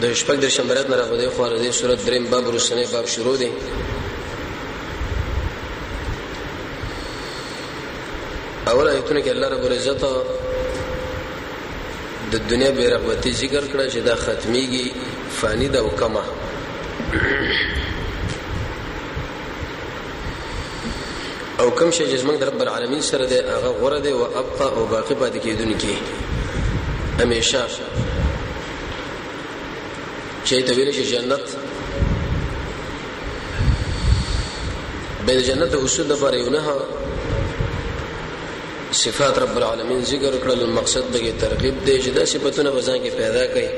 د شپږ درې شنبه رات نه را په دې خوا د دې صورت دریم باب وروستنی باب شروع دی اول آیتونه کې الله رب العزت د دنیا بې رغبتي ذکر کړه چې دا ختميږي فانی ده او کما او کوم شي چې موږ رب العالمین سره ده هغه غره ده او ابقا او باقی پاتې کیدونکي همیشه چې ته ویل شي جنت به د جنت د حصول لپاره یو نه صفات رب العالمین ذکر کړل مقصد دغه ترغیب دی چې دا صفاتونه بزان کې پیدا کړي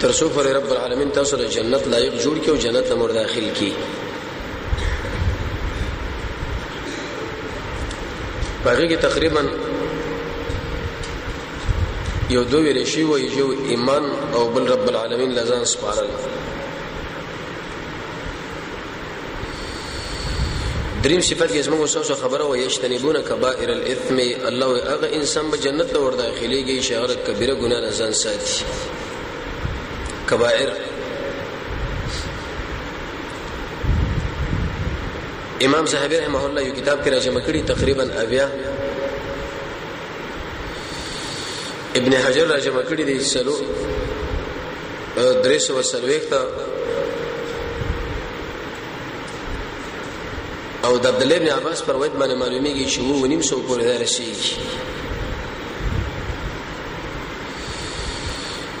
تر څو پر رب العالمین تاسو له جنت لایق جوړ کړي او جنت ته مور داخل کړي باغی کې تقریبا یو دوه ویل شي وي یو ایمان او بل رب العالمین لزان سپارل دریم صفت کې زموږ سره خبره و یشتنبون کبائر الاثم الله هغه انسان به جنت ته ور داخليږي چې هغه کبیره ګناه نه ځان ساتي کبائر امام زهبي رحمه الله یو کتاب کې راځم کړی تقریبا اویا ابن حجر راځم کړی دی سلو درې سو سلويخت او د عبد الله ابن عباس پر وجه باندې معلومیږي چې وو ونیم سو پورې رسیږي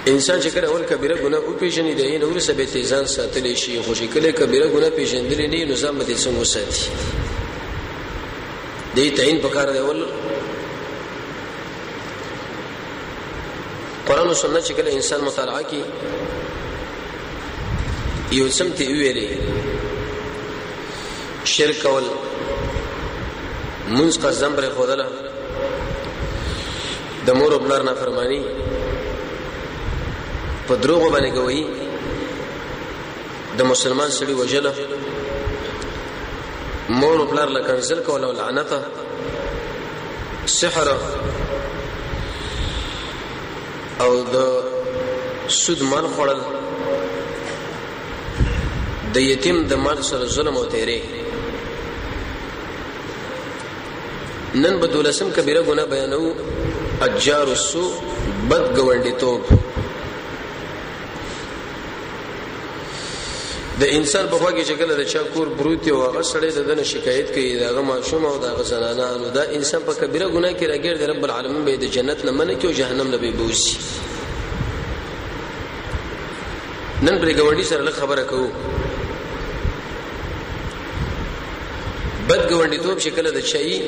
انسان چې کله اول کبیره ګناه او پیژنې د یې نور سبه ته ځان ساتلی شي خو چې کله کبیره ګناه پیژندل نه نو ځان به څنګه وساتي دې تعین پکار دی اول قران او سنت چې کله انسان مطالعه کوي یو سم ته ویلې شرک اول منځ قزم پر خدله د مور او پلار نافرمانی په دروغ باندې کوي د مسلمان سړي وجله مور او پلار لکه ځل کوله لعنت سحر او د سود مال خړل د یتیم د مال سره ظلم او تیرې نن به دولسم کبیره ګناه بیانو اجار السو بد ګوندیتوب د انسان په خوا کې چې کله د چا کور بروت او هغه سړی د دنه شکایت کوي دا هغه ماشوم او دا هغه زنانه نو دا انسان په کبیره ګناه کې راګیر د رب العالمین به د جنت نه منې کې او جهنم نه به بوزي نن پرې ګوندی سره خبره کوو بد ګوندیتوب چې کله د چای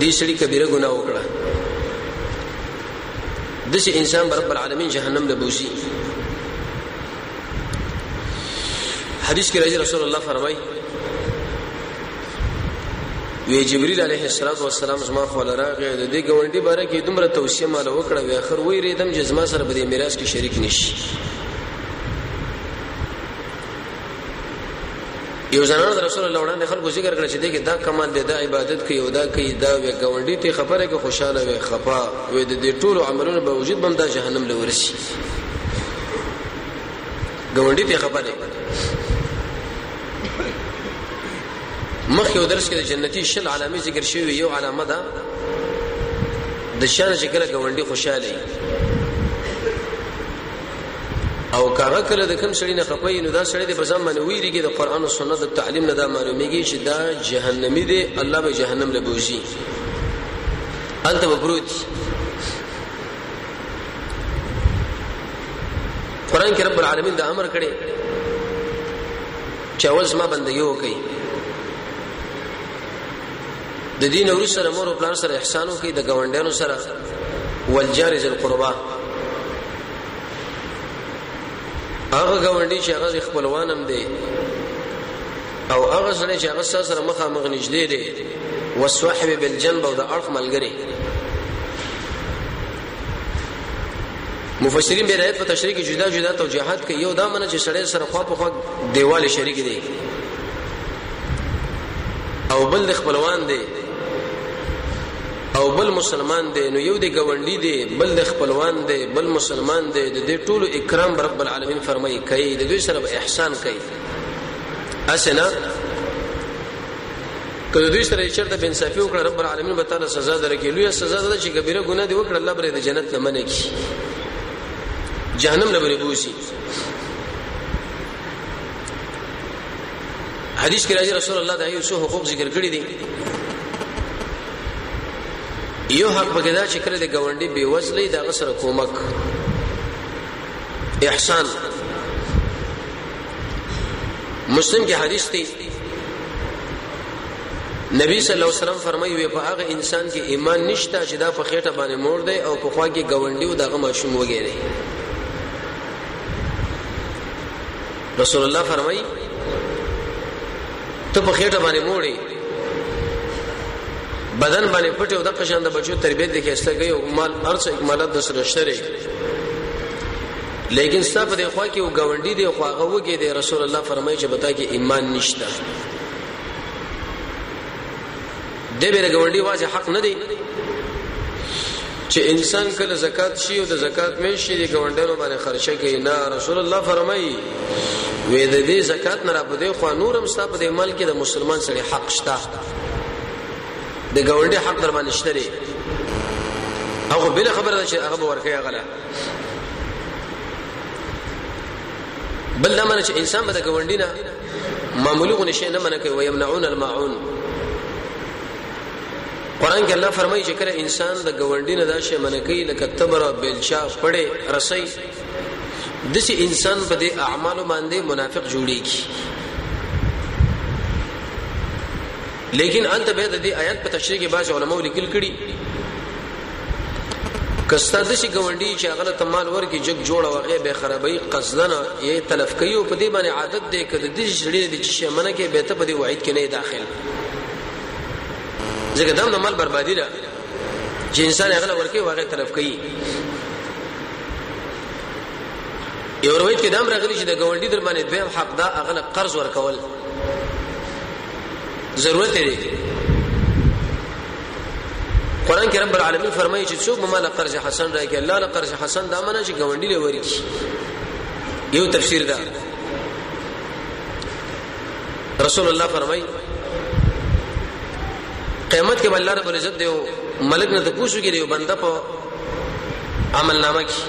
دې سړي کبیره ګناه وکړه د چې انسان بر رب العالمین جهنم له بوزي حدیث کې راځي رسول الله فرمایي وی جبريل عليه الصلاه والسلام زما خو لراغه د دې ګوندی باره کې دومره توصيه مال وکړه وی اخر وی ریدم جزما سره به میراث کې شریک نشي یو زنان د رسول الله وړاندې خلکو ذکر کړ چې دغه دا کمال دی دا عبادت کوي او دا کوي دا وی گاونډي ته خبره کې خوشاله وي خپا وي د دې ټولو عملونو به وجود بم دا جهنم له ورسي گاونډي ته خبره مخ یو درس کې د جنتی شل علامه ذکر شوی یو علامه ده د شان چې کله گاونډي خوشاله او کاغه کله د کوم سړی نه خپي نو دا سړی د بزم باندې ویریږي د قران او سنت د تعلیم نه دا معلومیږي چې دا جهنمی دی الله به جهنم له بوزي انت مبروت قران کې رب العالمین دا امر کړي چې اول زما بندګي وکړي د دین ورو سره مور او پلان سره احسان وکړي د ګاونډیانو سره والجار ذل قربا هغه ګاونډي چې هغه خپلوان هم دی او هغه سره چې هغه سره مخامخ نږدې دی وسوحب بالجنب او د اړخ ملګری مفسرین به رايت په تشریح کې جدا جدا توجيهات کوي یو دا منه چې سړی سره خوا په خوا دیوال شریک دی او بل د خپلوان دی او بل مسلمان دی نو یو د گاونډي دی بل د خپلوان دی بل مسلمان دی د دې ټولو اکرام رب العالمین فرمایي کوي د دوی سره احسان کوي اسنه که د دوی سره یې چېرته بېانصافي وکړه رب العالمین به تاله سزا درکړي لویه سزا دا ده چې کبیره ګناه دې وکړه الله به یې د جنت نه منع کړي جهنم نه به یې بوځي حدیث کې راځي رسول الله د یو څو حقوق ذکر کړی دي یو حق پکې دا چې کله د ګاونډي بې وزلې د غسر کومک احسان مسلم کې حدیث دی نبی صلی الله علیه وسلم فرمایي وي په هغه انسان کې ایمان نشته چې دا په خېټه باندې مور دی او په خوا کې گاونډي او دغه ماشوم وګیری رسول الله فرمایي ته په خېټه باندې موړې بدن باندې پټه او د قشان د بچو تربيت د کېسته کوي او مال ارڅ اکمالات د سره شری لیکن ستا په دی خوا کې او گاونډي دی خو هغه وګي دی رسول الله فرمایي چې بتا کې ایمان نشته د بیره گاونډي واځه حق نه دی چې انسان کله زکات شي او د زکات مې شي د گاونډیانو باندې خرچه کوي نه رسول الله فرمایي وې د دې زکات نه را بده خو نورم ستا په مال کې د مسلمان سره حق شته د گاونډي حق در باندې شته او بل خبره چې هغه ورکه غلا بل دا منه چې انسان به د ګوندی نه معمولی غو نشه نه منه کوي ويمنعون الماعون قران کې الله فرمایي چې کله انسان د ګوندی نه دا شی منه کوي لکه تبر او بلچا پړې رسي دسی انسان په دې اعمالو باندې منافق جوړیږي لیکن انت به د دې آیات په تشریح کې بعض علماو لیکل کړي کستا د شي ګونډي چې هغه ته مال ورکي جګ جوړه وغه به خرابې قصدنه یې تلف کوي او په دې باندې عادت دی کړي د شړې د چې منه کې به ته په دې وعید کې نه داخل ځکه دا د مال بربادي ده چې انسان هغه ورکي وغه تلف کوي یو روایت کې دام راغلی چې د ګونډي در باندې دویم حق دا هغه قرض ورکول ضرورت دی قران کې رب العالمین فرمایي چې څوک مال قرض حسن راکړي الله له قرض حسن دا منه چې ګوندی لوري یو تفسیر ده رسول الله فرمایي قیامت کې الله رب العزت دیو ملک نه ته پوښتنه کوي بنده په عمل نامه کې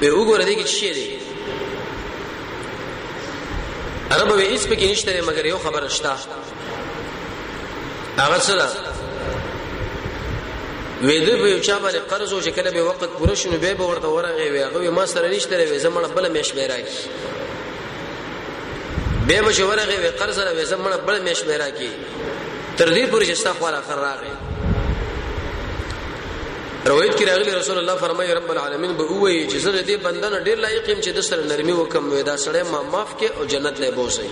به وګوره دې کې څه دی عرب وې اس په کې نشته مګر یو خبره شته هغه سره وې د به چا باندې قرض او چې کله به وخت پوره شونه به ورته ورغې وي هغه ما سره نشته وي زمړه بل مېش به راکی به به ورغې وي قرض را وي زمړه بل مېش به راکی تر دې پورې چې ستا خو را خر راغې روایت کې راغلی رسول الله فرمایي رب العالمین به وایي چې زه دې بندنه ډیر لایق يم چې د سره نرمي وکم وې دا سړی ما معاف کې او جنت له بوسه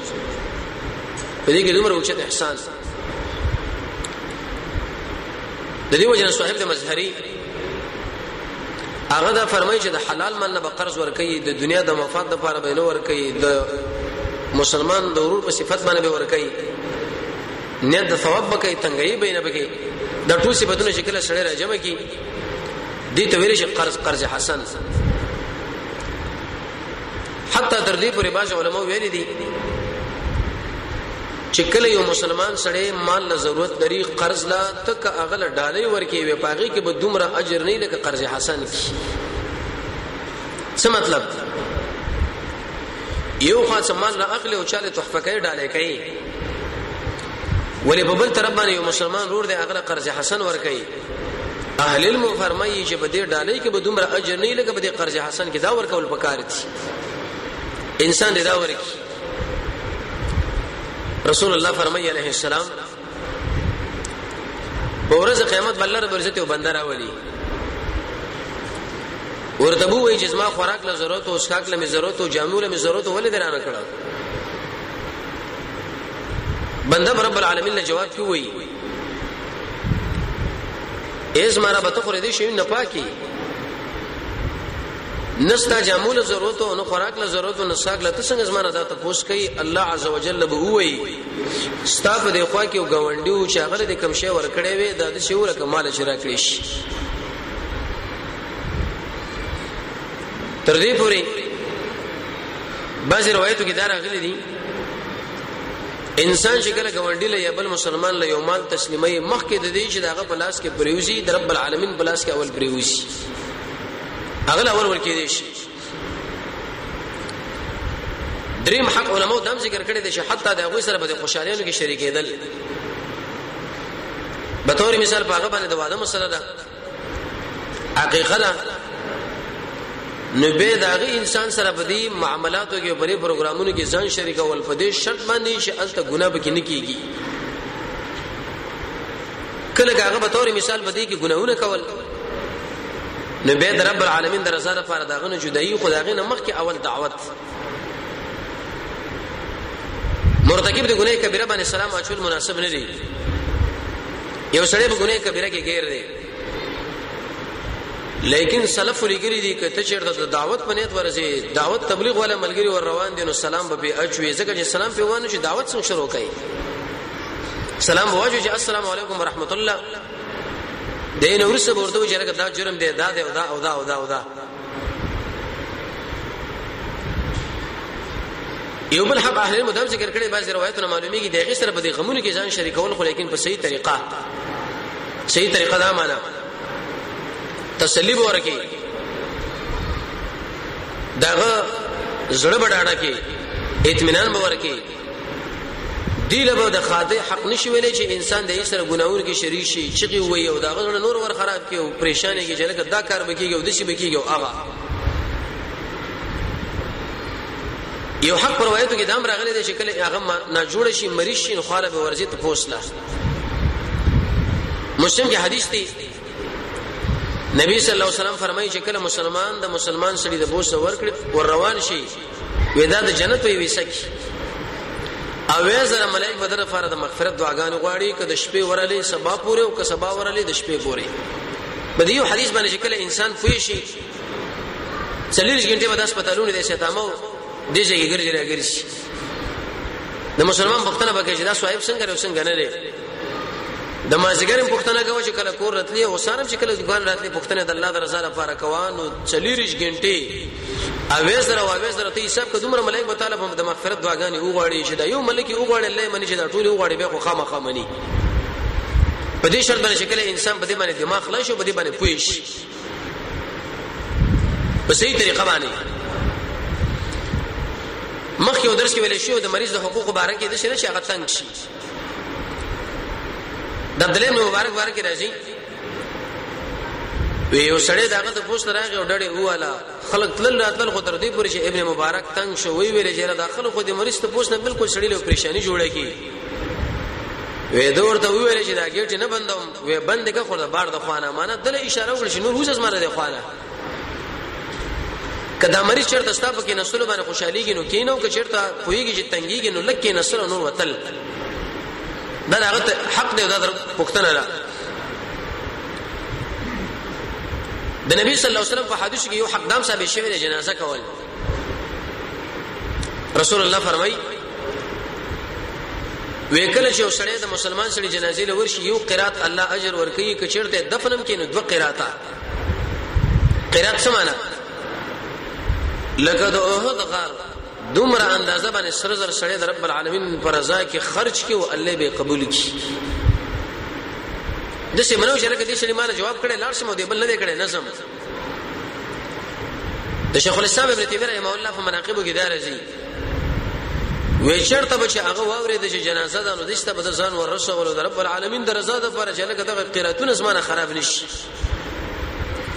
په دې کې دومره وخت احسان د دې وجنه صاحب د مظهری هغه دا فرمایي چې د حلال مال نه به قرض ورکړي د دنیا د مفاد لپاره به نه ورکړي د مسلمان د ورور په صفت باندې به ورکړي نه د ثواب به کوي تنګي به نه بګي د ټول صفاتونو شکل سره راجم کی دي ته ویل شي قرض قرض حسن حتی تر دې پورې باج علماء ویلي دي چې کله یو مسلمان سړی مال له ضرورت لري قرض لا تک اغل ډالۍ ورکې وي پاغي کې به دومره اجر نه لکه قرض حسن کی څه مطلب یو خاص مال له اخلي او چاله تحفه کوي ډالۍ کوي ولې په بل طرف باندې یو مسلمان رور دی اغل قرض حسن ورکې اهل علم فرمایي چې په دې ډالۍ کې به دومره اجر نه لکه په دې قرض حسن کې دا ورکول پکار دي انسان دې دا ورکی رسول الله فرمایي عليه السلام په ورځ قیامت بل رب عزت او بندر اولی ورته بو وی جسمه خوراک له ضرورت او اسکاک له ضرورت او جامو له ضرورت ولې درانه کړه بنده رب العالمین له جواب کوي ایز مارا به ته خورې دې شي نه پاکي نستا جامو له ضرورت او نو خوراک له ضرورت او نساک له تاسو څنګه زمانه دا تاسو کوي الله عزوجل به وایي ستا په دی خوا کې غونډي او چاغله د کم شی ور کړې وي دا د شی ور کمال شرا کړی شي تر دې پوري بعض روایتو کې دا راغلي دي انسان چې کله ګاونډي له بل مسلمان له یو مال تسلیمي مخکې د دې چې داغه په لاس کې پریوزي د رب العالمین په لاس کې اول پریوزي اغل اول ورکې دي شي دریم حق علماء دم ذکر کړی دي چې حتی د هغه سره به خوشالیانو کې شریکېدل به تور مثال په هغه باندې د واده مسله ده حقیقت ده نو به دا غي انسان سره په دې معاملاتو کې په دې پروګرامونو کې ځان شریک ول په دې شرط باندې چې الته ګناه به کې نه کیږي کله هغه به تور مثال په دې کې ګناهونه کول نو به رب العالمین درزه لپاره داغه نه جدایي خدای نه مخکې اول دعوت مرتکب د ګناه کبیره باندې سلام اچول مناسب نه دی یو سړی په ګناه کبیره کې غیر دی لیکن سلف لګری دي کته چیرته د دعوت په نیت ورسي دعوت تبلیغ ولا ملګری ور روان دي نو سلام به اچوي ځکه چې سلام په وانه چې دعوت څنګه شروع کړي سلام واجو چې السلام علیکم ورحمت الله دین ورسره ورته چې دا جرم دی دا دی او دا او دا او دا, او دا یو بل حق اهل مدام ذکر کړي بعض روایتونه معلومیږي دغه سره په دې غمونو کې ځان شریکول خو لیکن په صحیح طریقه صحیح طریقه دا معنا تسلی ورکي دغه زړه بډاړه کې اطمینان ورکي دی له د خاطه حق نشي ویلې چې انسان د ایسره ګناور کې شریک شي چې وي او دا غره نور ور خراب کې او پریشانې کې چې لکه دا کار بکیږي او دسی بکیږي او هغه یو حق پر روایتو کې دام راغلي دي چې کله هغه نه جوړ شي مریض شي خاله به ورزي ته پوسلا مسلم کې حدیث دی نبی صلی الله علیه وسلم فرمایي چې کله مسلمان د مسلمان سړي د بوسه ورکړي ور روان شي وې دا د جنت په یوې سکی او وې زره ملائک بدر لپاره د مغفرت دعاګانې غواړي که د شپې ورلې سبا پورې او که سبا ورلې د شپې پورې په دې حدیث باندې چې کله انسان پوه شي څلورش غنټه به د هسپتالونو د سیتامو دې ځای ګرځي راګرځي د مسلمان پښتنه به کې دا صاحب څنګه او څنګه نه لري د مازیګرم پښتنه کوي چې کله کور راتلی او سارم چې کله دکان راتلی پښتنه د الله د رضا لپاره کوان او چلیرش غنټي اویزره اویزره ته حساب که دومره ملائک به تعالی په د مغفرت دعاګانې وغواړي چې دا یو ملک یې وغواړي الله یې مني چې دا ټول یې وغواړي بیا خو خامخا مني په دې شرط باندې چې کله انسان په دې باندې دماغ خلاص شي په دې باندې پوه شي په صحیح طریقه باندې مخکې یو درس کې ویل شو د مریض د حقوقو باره کې د شنه شي هغه تنګ شي د عبد الله مبارک باره کې راځي وی یو سړی داغه ته پوښتنه راغی او ډړې واله خلک تلل راتلل خو تر دې پورې چې ابن مبارک تنگ شو وی ویل چې را داخله خو دې مریض ته پوښتنه بالکل سړی له پریشانی جوړه کی وې دور ته ویل چې دا ګیټ نه بندوم وې بند کا خو دا بار د خوانه معنی دله اشاره وکړه چې نور هوس زما نه د خوانه کدا مریض چرته ستا په کې نسلو باندې خوشحاليږي نو کینو که چرته پويږي چې تنګيږي نو لکه نسلو نور وتل دا هغه حق دی دا پښتنه ده د نبی صلی الله علیه وسلم په حدیث کې یو حق دام صاحب شوی د جنازه کول رسول الله فرمایي وکله چې وسړی د مسلمان سړي جنازې لور شي یو قرات الله اجر ورکړي کچرته دفنم کې نو دوه قراته قرات څه معنا لکه د احد غار دومره اندازه باندې سره زر سړی د رب العالمین پر رضا کې خرج کې او الله به قبول کړي د څه منو چې لکه دې سړي مال جواب کړي لاړ شم او دې بل نه کړي نظم د شیخ الاسلام ابن تیمیه رحمه الله په مناقب کې دا راځي وی چرته به چې هغه واورې د جنازه ده نو دشته به ځان ورسول د رب العالمین درزه ده پر چې لکه دغه قراتون اسمانه خراب نشي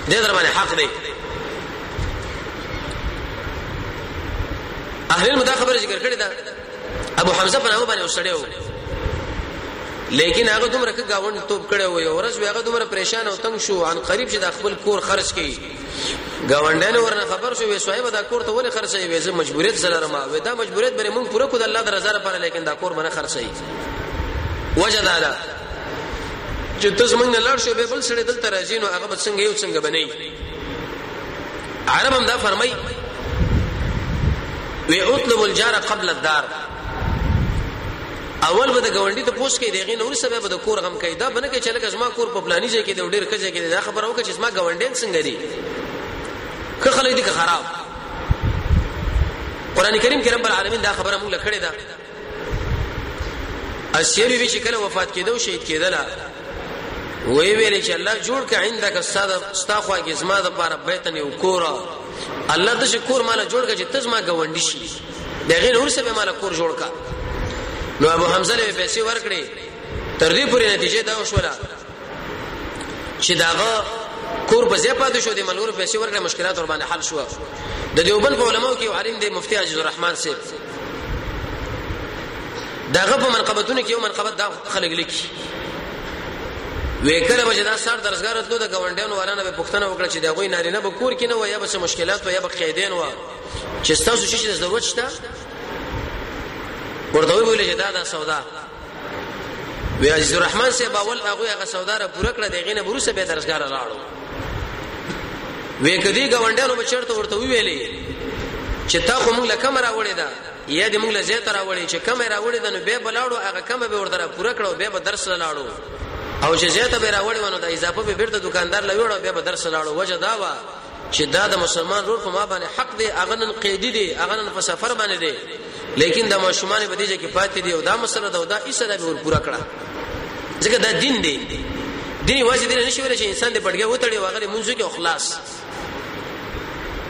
دې در باندې حق دی اهل المدا خبره ذکر کړی دا ابو حمزه په نامه باندې وسړیو لیکن هغه دومره کې گاوند توپ کړي وي اورز هغه دومره پریشان او تنگ شو ان قریب چې د خپل کور خرج کړي گاونډیان ورنه خبر شو وی صاحب دا کور ته ولې خرڅي وی زه مجبوریت سره ما وی دا مجبوریت بری مونږ پوره کو د الله د رضا لپاره لیکن دا کور باندې خرڅي وجه دا ده چې تاسو مونږ نه لړ شو به بل سره دلته راځي نو هغه به څنګه یو څنګه بنئ عرب هم دا فرمای وی اطلب الجار قبل الدار اول به د ګاونډي ته پوس کوي دغه نور سبب به د کور غم کوي دا بنه کې چې لکه زما کور په پلاني ځای کې د ډېر کځه کې دا خبره وکړي چې زما ګاونډین څنګه دي که خلک دي که خراب قران کریم کې رب العالمین دا خبره موږ لکړې ده اسیر وی چې کله وفات کېده او شهید کېده لا وی ویل چې الله جوړ ک عندك استاد استا خو کې زما د بار بیتن یو کورا الله د شکر مال جوړ ک چې تزما ګاونډي شي د هغې نه وروسته به ما له کور جوړ کا نو ابو حمزه له پیسې ورکړې تر دې پورې نتیجه دا وشوله چې داغه کور په ځای پاتې شو د ملګرو پیسې ورکړې مشکلات ور باندې حل شو د دیوبند په علماو کې عالم دی مفتی عزیز الرحمن سي داغه په منقبتونو کې یو منقبت دا خلک لیکي وکړه به دا سر درسګار ته د گاونډیانو ورانه به پښتنه وکړه چې دا غوي نارینه به کور کې نه و یا به مشکلات و یا به قیدین و چې تاسو چې د ضرورت شته ورته ویل چې دا دا سودا وی عزیز الرحمن سے باول هغه هغه سودا را پوره کړ دغه نه بروسه به درسګار لاړو وی کدی گاونډانو بچرته ورته ویلې چې تا خو موږ لکه مرا وړې ده یا دې موږ له زیات را وړې چې کم را وړې ده نو به بلاړو هغه کم به ورته را پوره کړو به درس لاړو او چې زیاته به راوړې ونه د اضافه به بیرته دکاندار لویړو بیا به درس لاړو وجه دا وا چې دا د مسلمان ورور په ما باندې حق دی هغه نن قیدی دی هغه نن په سفر باندې دی لیکن دا ماشومان به دیږي کې پاتې دی او دا مسله دا دا ایسه دا به ور پورا کړه ځکه دا دین دی دین واځي دین نشي ورشي انسان دې پټګه وتړي واغره منځو کې اخلاص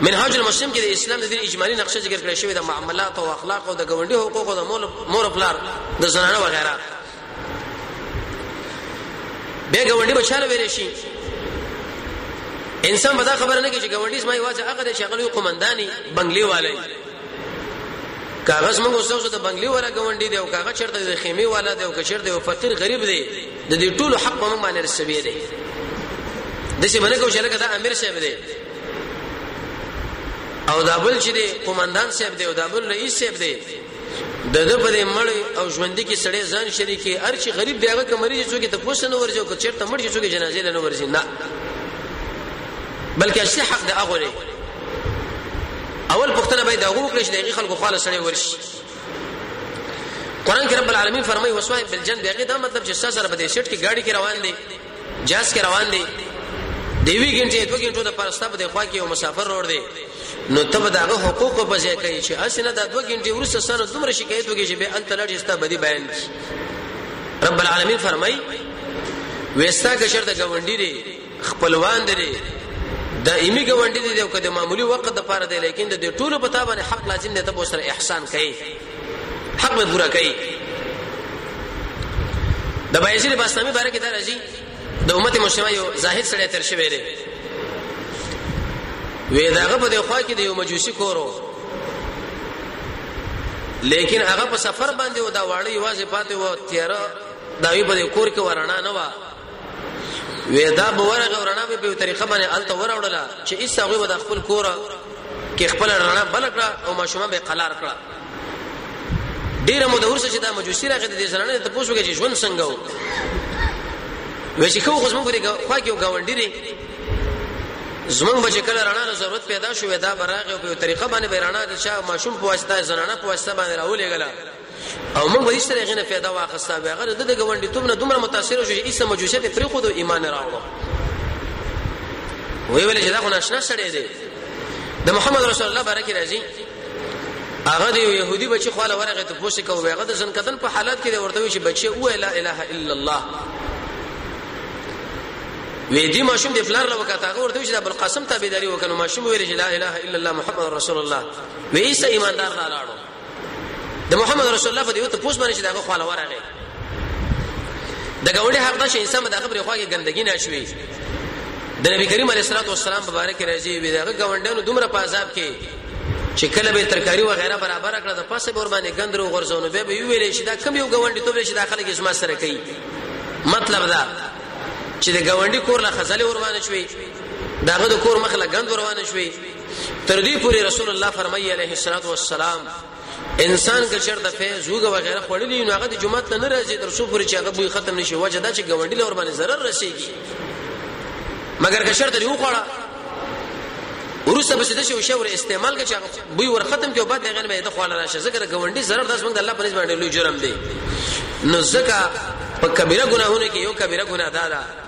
منهاج المسلم کې د اسلام د دین اجمالی نقشه ذکر کړی شوی د معاملات او اخلاق او د ګوندي حقوق او د مور پلار د زنانه وغیرہ به ګاونډي بچاله ویل شي انسان به دا خبره نه کوي چې ګاونډي زما یوازې هغه دی چې هغه یو قومنداني بنگلي والي کاغذ موږ اوسو د بنگلي والا ګاونډي دی او کاغه چرته د خیمه والا دی او کچرته یو فقیر غریب دی د دې ټولو حق په موږ باندې رسوي دی د څه باندې کو شرکت دا امیر صاحب دی او دا بل چې دی قومندان صاحب دی او دا بل رئیس صاحب دی د ده په دې مړ او ژوندۍ کې سړی ځان شریکي هر چې غریب دی هغه که مریض څوک ته پوسه نه ورځي او که چېرته مړ شي څوک جنازې له نه ورځي نه بلکې اصلي حق د هغه دی اول پښتنه باید هغه وکړي چې دغه خلکو خاله سړی ورشي قران کې رب العالمین فرمایي وسوای بل جن دغه دا مطلب چې سره په دې شټ کې گاډي کې روان دي جاز کې روان دي د وی ګنټې دوه ګنټو د پرسته په خوا کې یو مسافر روړ دی نو ته به دغه حقوق په ځای کوي چې اسنه د دوه ګنټې ورسره سره دومره شکایت وکړي چې به انت لړ استا بدی بیان کی رب العالمین فرمای وستا که شرط غونډي دی خپلوان دی د ایمی غونډي دی او کده معمولی وخت د پاره دی لیکن د ټولو په تابانه حق لازم دی ته به سره احسان کوي حق به پورا کوي د بایزید باستامي باره کې دا راځي د امت مسلمه یو زاهد سره تر شوی دی وې داغه په دې خوا کې د یو مجوسی کورو لیکن هغه په سفر باندې و دا واړی واځي پاتې و تیرا دا وی په کور کې ورانه نه و وې دا به ورغه ورنا به په طریقه باندې الته وروړله چې ایسا غوي د خپل کور کې خپل رڼا بل کړه او ماشومه به قلار کړه ډیره مو د ورسې چې دا مجوسی راغی د زنانه ته پوښتنه کوي چې ژوند څنګه و وې چې خو خو زموږ دغه خوا کې گاونډي دي زمونږ بچ کله رڼا له ضرورت پیدا شوې دا براغه په طریقه باندې بیرانه د چا ماشوم په واسطه زنانه په واسطه باندې راولې غلا او موږ به هیڅ تر هغې نه فایده واخسته وي هغه د ده ګاونډیتوب نه دومره متاثر شو چې عیسی مجوسیت یې پرېښود او ایمان یې راوړو وی ویل چې دا خو ناشنا سړی دی د محمد رسول الله بارکه راځي هغه د يهودي بچي خواله ورغه ته پوښتنه کوي هغه د ځن کتن په حالت کې ورته وی چې بچي او لا اله الا الله وې دې ماشوم د فلان له وخت هغه ورته چې د ابوالقاسم تابعداري وکړو ماشوم ویل چې لا اله الا الله محمد رسول الله وې ایسه ایماندار نه لاړو د محمد رسول الله په دیو ته پوس باندې چې داغه خواله ورغه د ګوړې حق ده چې انسان دغه پر خواږه ګندګي نه شوي د نبی کریم علیه الصلاه والسلام مبارک راځي وی دغه ګوندانو دومره په عذاب کې چې کله به ترکاری و غیره برابر کړه د پاسه بور باندې ګندرو غرزونه به به ویلې چې دا کم یو ګوندې ته به چې داخله کې اسما سره کوي مطلب دا چې د ګوندې کور له خزل ور باندې شوي داغه د کور مخ له ګند ور باندې شوي تر دې پورې رسول الله فرمایي عليه الصلاه والسلام انسان که چرته فیض وګ وغیرہ خړلې نو هغه د جمعه ته نه راځي تر څو پورې چې هغه بوی ختم نشي وجه دا چې ګوندې لور باندې zarar رسیږي مګر که چرته یو خړه ورسته به سده شو شور استعمال کې چې بوی ور ختم کې او بعد هغه به د خواله راشه ځکه د ګوندې zarar داس موږ د الله په نسبت باندې لوی جرم دی نو ځکه په کبیره ګناهونه کې یو کبیره ګناه ده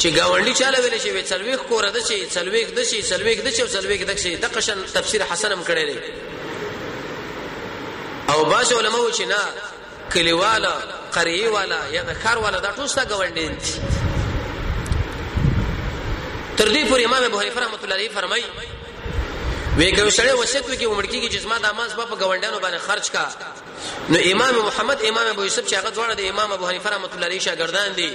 چې گاونډي چاله ویل شي وڅلويخ کور د شي څلويخ د شي څلويخ د شي څلويخ د شي د قشن تفسیر حسن هم کړی دی او باج علماء چې نه کلیواله قریه والا یا د کار والا دا ټول ستا گاونډي دي تر دې پورې امام ابو حنیفه رحمۃ اللہ علیہ فرمایي وی کوي سړی وصیت وکي عمر کې چې زما د امانس په گاونډانو باندې خرج کا نو امام محمد امام ابو یوسف چې هغه دواړه د امام ابو حنیفه رحمۃ اللہ علیه شاګردان دي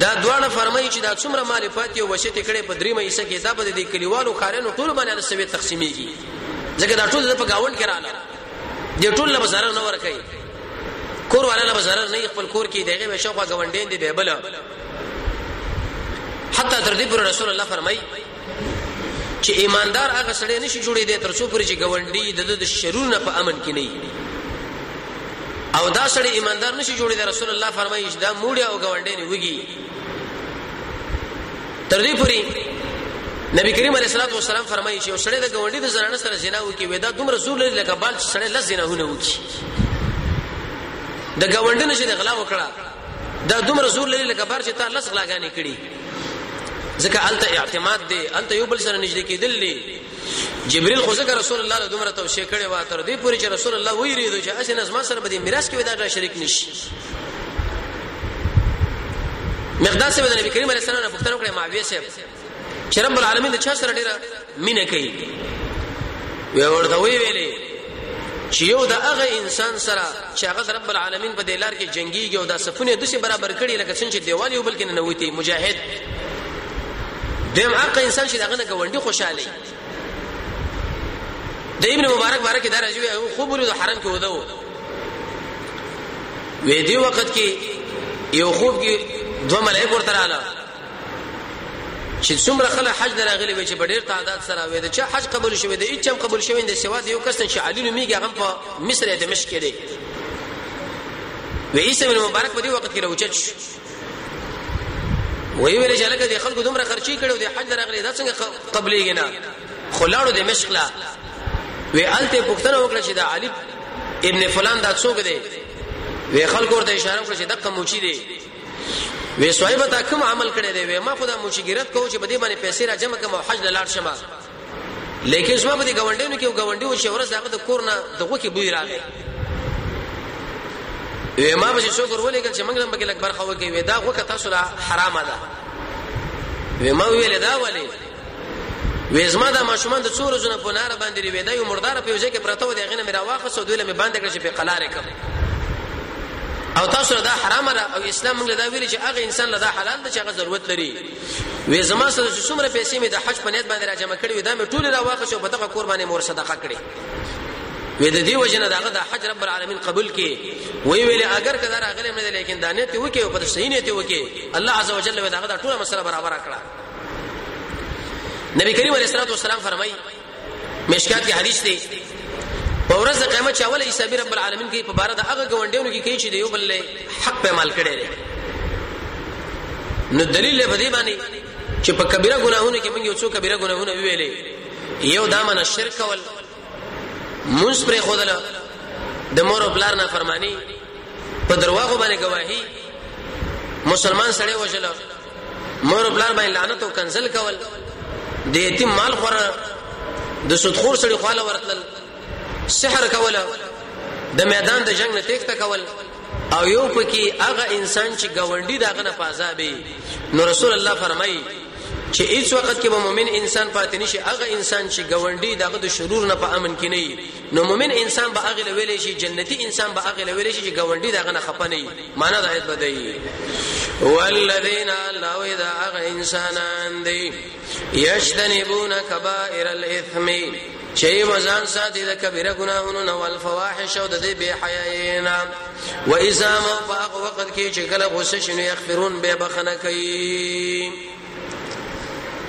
دا دواړه فرمایي چې دا څومره مال پاتې او وصیت کړي په دریمه حصہ کې دا به د کلیوالو خارنو ټول باندې د سوي تقسیمېږي ځکه دا ټول په گاوند کې رااله دي ټول له بازار نه ورکړي کور والا له بازار نه خپل کور کې دغه به شوخه گاونډین دی به بل حتی تر دې پر رسول الله فرمایي چې ایماندار هغه سړی نشي جوړېدی تر څو پورې چې ګاونډي د د شرونو نه په امن کې نه او دا سړی ایماندار نشي جوړېدی رسول الله فرمایي چې دا موړی او ګاونډي نه وږي تر دې پورې نبی کریم علیه الصلاه والسلام فرمایي چې سړی د ګاونډي د زنانه سره زنا وکي وې دا دومره زور لري لکه بل سړی لږ زنا هونه وکي د ګاونډي نشي د غلا وکړه دا دومره زور لري لکه بار چې تا لږ غلاګانې کړي ځکه الته اعتماد دی الته یو بل سره نږدې کېدل دی جبريل خو ځکه رسول الله له دومره توصيه کړې و تر دې پورې چې رسول الله ویریدو چې اسنه زما سره به دې میراث کې ودا شریک نشي مقدار سره د نبی کریم علیه السلام نه پوښتنه وکړه معاویه صاحب چې رب العالمین د چا سره ډیره مینه کوي وی ورته وی ویلې چې یو د هغه انسان سره چې هغه رب العالمین په دې لار کې جنگيږي او دا صفونه دسه برابر کړي لکه څنګه چې دیوال یو بل کې نه نوتی مجاهد دیم هغه انسان چې دغه نه غونډي خوشاله د ابن مبارک بارک دا راځي او خوب له حرم کې وده وې دی وخت کې یو خوب کې دوه ملائکه ورته رااله چې څومره خلک حج نه راغلي وي چې په ډېر تعداد سره وي د چا حج قبول شوی دی هیڅ هم قبول شوی دی سوا د یو کس چې علي نومېږي هغه په مصر یا دمشق کې دی وی عیسی بن مبارک په دې وخت کې راوچت شو وی ویل چې لکه د خلکو دومره خرچي کړو د حج نه راغلي دا څنګه قبلېږي نه خلاړو د مشق لا وی الته پښتنه وکړه چې د علي ابن فلان دا څوک دی وی خلکو ورته اشاره وکړه چې دغه موچی دی وی صاحب تا کوم عمل کړی دی وی ما خدا مشګرت کو چې بده باندې پیسې را جمع کوم حج لاړ شم لیکن زما په دې گاونډینو کې یو گاونډي و چې ورځ دغه د کور نه دغه کې بوی راغی وی ما به شکر ولېګل چې موږ لم بګل اکبر خو کې وی دا غوکه تاسو لا حرامه ده وی ما ویل دا ولې وې زما د ماشومان د څو ورځې نه په نار باندې لري دا یو مردار په ځای کې پراته و دی غنه مې راواخصو دوی له مې باندې کړ چې په قلار کړ او تاسو دا حرام را او اسلام موږ دا ویل چې هغه انسان له دا حلال ده چې هغه ضرورت لري وې زما سره چې څومره پیسې مې د حج په نیت باندې راجمع کړې وې دا مې ټول راواخصو په دغه قربانې مور صدقه کړې وې د دې وجنه داغه د حج رب العالمین قبول کړي وی ویل اگر کدار اغلم نه لیکن دانه ته وکي او په صحیح نه ته وکي الله عزوجل وې داغه ټول مسله برابر کړه نبی کریم علیه الصلاه والسلام فرمایي مشکات کې حدیث دی په ورځ د قیامت چې اول حساب رب العالمین کې په بار د هغه غونډیونو کې کوي چې د یو بل حق په مال کړي لري نو دلیل له دې باندې چې په کبیره ګناهونو کې موږ یو څو کبیره ګناهونه ویلې یو دامن شرک ول موږ پر خودل د مور او پلار نه فرمانی په درواغو باندې گواهی مسلمان سړی وژل مور او پلار باندې لعنت او کنزل کول د یتیم مال خور د سودخور سړي خواله ورتل سحر کوله د میدان د جنگ نه تېښته کول او یو پکې هغه انسان چې گاونډي داغه نه پازابي نو رسول الله فرمایي چې هیڅ وخت کې به مؤمن انسان پاتې نشي هغه انسان چې گاونډي دغه د شرور نه په امن کې نه نو مؤمن انسان به هغه لویل شي جنتی انسان به هغه لویل شي چې گاونډي دغه نه خپه نه معنا د آیت بدایي والذین لو اذا اغ انسانان دی یشتنبون کبائر الاثم چي وزان ساتي د کبيره ګناهونو نه ول فواحش او د دې بے حیاي نه و اذا ما فاق وقت کې چې کله غوسه شنو يغفرون به بخنه کوي